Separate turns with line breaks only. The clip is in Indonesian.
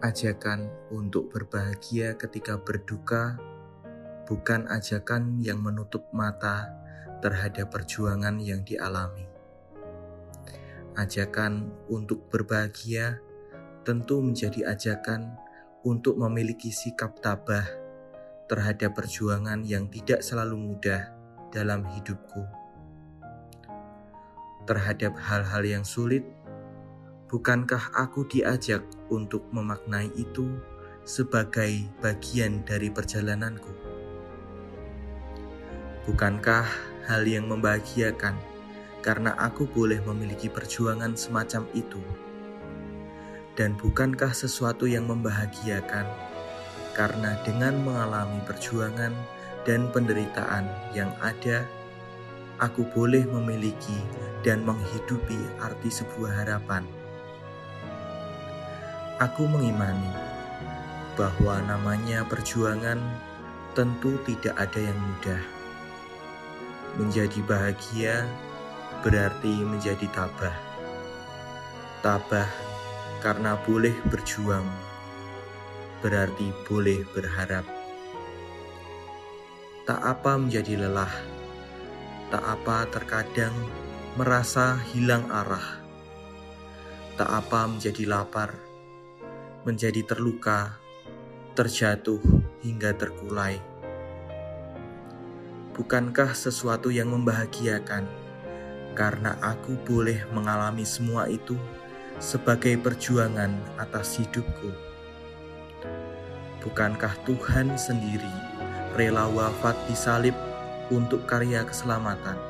Ajakan untuk berbahagia ketika berduka bukan ajakan yang menutup mata terhadap perjuangan yang dialami. Ajakan untuk berbahagia tentu menjadi ajakan untuk memiliki sikap tabah terhadap perjuangan yang tidak selalu mudah dalam hidupku. Terhadap hal-hal yang sulit, bukankah aku diajak untuk memaknai itu sebagai bagian dari perjalananku? Bukankah hal yang membahagiakan karena aku boleh memiliki perjuangan semacam itu? Dan bukankah sesuatu yang membahagiakan karena dengan mengalami perjuangan dan penderitaan yang ada, aku boleh memiliki dan menghidupi arti sebuah harapan Aku mengimani bahwa namanya perjuangan tentu tidak ada yang mudah. Menjadi bahagia berarti menjadi tabah. Tabah karena boleh berjuang, berarti boleh berharap. Tak apa menjadi lelah, tak apa terkadang merasa hilang arah, tak apa menjadi lapar menjadi terluka, terjatuh hingga terkulai. Bukankah sesuatu yang membahagiakan karena aku boleh mengalami semua itu sebagai perjuangan atas hidupku? Bukankah Tuhan sendiri rela wafat di salib untuk karya keselamatan?